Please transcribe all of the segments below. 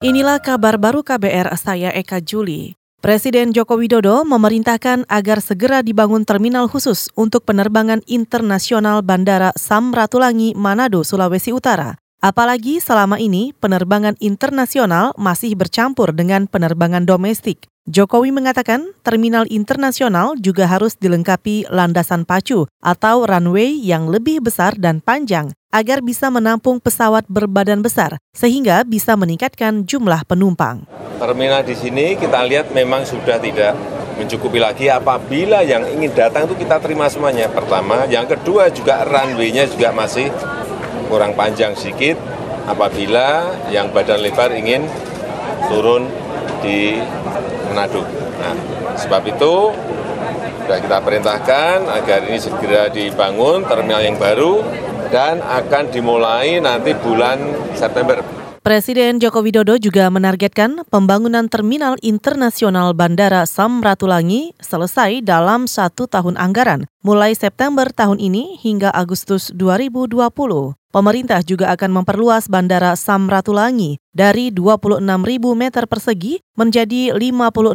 Inilah kabar baru KBR saya Eka Juli. Presiden Joko Widodo memerintahkan agar segera dibangun terminal khusus untuk penerbangan internasional Bandara Samratulangi, Manado, Sulawesi Utara. Apalagi selama ini penerbangan internasional masih bercampur dengan penerbangan domestik. Jokowi mengatakan terminal internasional juga harus dilengkapi landasan pacu atau runway yang lebih besar dan panjang agar bisa menampung pesawat berbadan besar sehingga bisa meningkatkan jumlah penumpang. Terminal di sini kita lihat memang sudah tidak mencukupi lagi apabila yang ingin datang itu kita terima semuanya. Pertama, yang kedua juga runway-nya juga masih kurang panjang sedikit apabila yang badan lebar ingin turun di Manado. Nah, sebab itu sudah kita perintahkan agar ini segera dibangun terminal yang baru dan akan dimulai nanti bulan September. Presiden Joko Widodo juga menargetkan pembangunan terminal internasional Bandara Samratulangi selesai dalam satu tahun anggaran, mulai September tahun ini hingga Agustus 2020. Pemerintah juga akan memperluas Bandara Samratulangi dari 26.000 meter persegi menjadi 56.000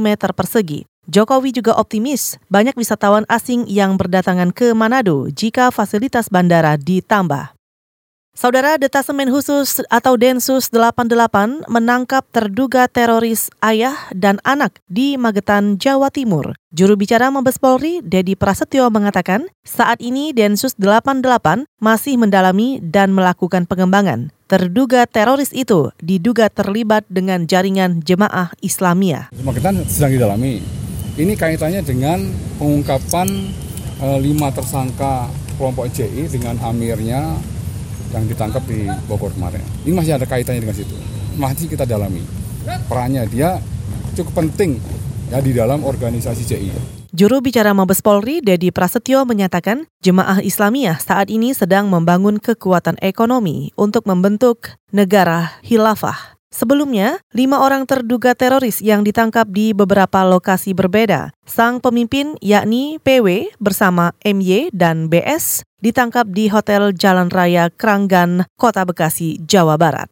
meter persegi. Jokowi juga optimis banyak wisatawan asing yang berdatangan ke Manado jika fasilitas bandara ditambah. Saudara Detasemen Khusus atau Densus 88 menangkap terduga teroris ayah dan anak di Magetan, Jawa Timur. Juru bicara Mabes Polri, Dedi Prasetyo mengatakan, saat ini Densus 88 masih mendalami dan melakukan pengembangan. Terduga teroris itu diduga terlibat dengan jaringan jemaah Islamiyah. Magetan sedang didalami ini kaitannya dengan pengungkapan e, lima tersangka kelompok JI dengan amirnya yang ditangkap di Bogor kemarin. Ini masih ada kaitannya dengan situ. Masih kita dalami. Perannya dia cukup penting ya di dalam organisasi JI. Juru bicara Mabes Polri, Dedi Prasetyo menyatakan jemaah Islamiyah saat ini sedang membangun kekuatan ekonomi untuk membentuk negara hilafah. Sebelumnya, lima orang terduga teroris yang ditangkap di beberapa lokasi berbeda. Sang pemimpin yakni PW bersama MY dan BS ditangkap di Hotel Jalan Raya Kranggan, Kota Bekasi, Jawa Barat.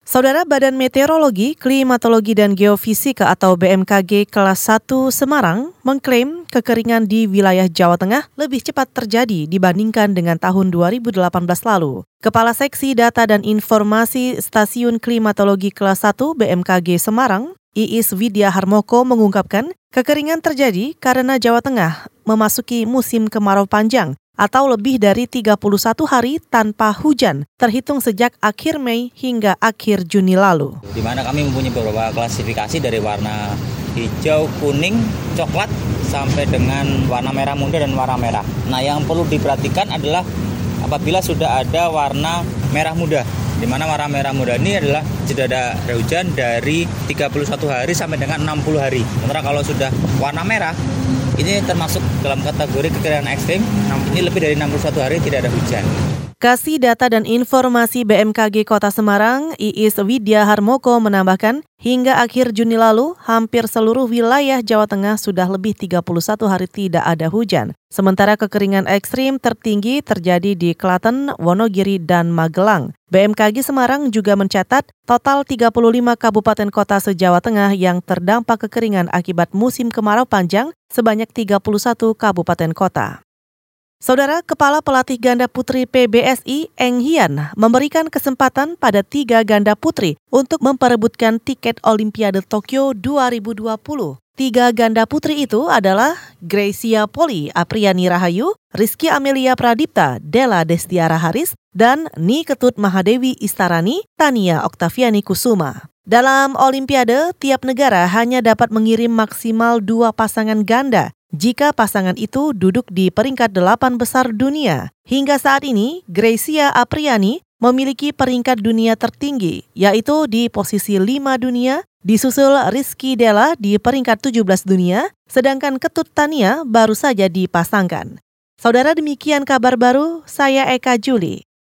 Saudara Badan Meteorologi, Klimatologi dan Geofisika atau BMKG kelas 1 Semarang mengklaim kekeringan di wilayah Jawa Tengah lebih cepat terjadi dibandingkan dengan tahun 2018 lalu. Kepala Seksi Data dan Informasi Stasiun Klimatologi kelas 1 BMKG Semarang, Iis Widya Harmoko mengungkapkan kekeringan terjadi karena Jawa Tengah memasuki musim kemarau panjang atau lebih dari 31 hari tanpa hujan, terhitung sejak akhir Mei hingga akhir Juni lalu. Di mana kami mempunyai beberapa klasifikasi dari warna hijau, kuning, coklat, sampai dengan warna merah muda dan warna merah. Nah yang perlu diperhatikan adalah apabila sudah ada warna merah muda, di mana warna merah muda ini adalah sudah ada hujan dari 31 hari sampai dengan 60 hari. Sementara kalau sudah warna merah, ini termasuk dalam kategori kekeringan ekstrim. Ini lebih dari 61 hari tidak ada hujan. Kasih Data dan Informasi BMKG Kota Semarang, Iis Widya Harmoko menambahkan, hingga akhir Juni lalu, hampir seluruh wilayah Jawa Tengah sudah lebih 31 hari tidak ada hujan. Sementara kekeringan ekstrim tertinggi terjadi di Klaten, Wonogiri, dan Magelang. BMKG Semarang juga mencatat total 35 kabupaten kota se-Jawa Tengah yang terdampak kekeringan akibat musim kemarau panjang sebanyak 31 kabupaten kota. Saudara Kepala Pelatih Ganda Putri PBSI, Eng Hian, memberikan kesempatan pada tiga ganda putri untuk memperebutkan tiket Olimpiade Tokyo 2020. Tiga ganda putri itu adalah Gracia Poli Apriani Rahayu, Rizky Amelia Pradipta, Della Destiara Haris, dan Ni Ketut Mahadewi Istarani, Tania Oktaviani Kusuma. Dalam Olimpiade, tiap negara hanya dapat mengirim maksimal dua pasangan ganda jika pasangan itu duduk di peringkat delapan besar dunia. Hingga saat ini, Gracia Apriani memiliki peringkat dunia tertinggi, yaitu di posisi 5 dunia, disusul Rizky Della di peringkat 17 dunia, sedangkan Ketut Tania baru saja dipasangkan. Saudara demikian kabar baru, saya Eka Juli.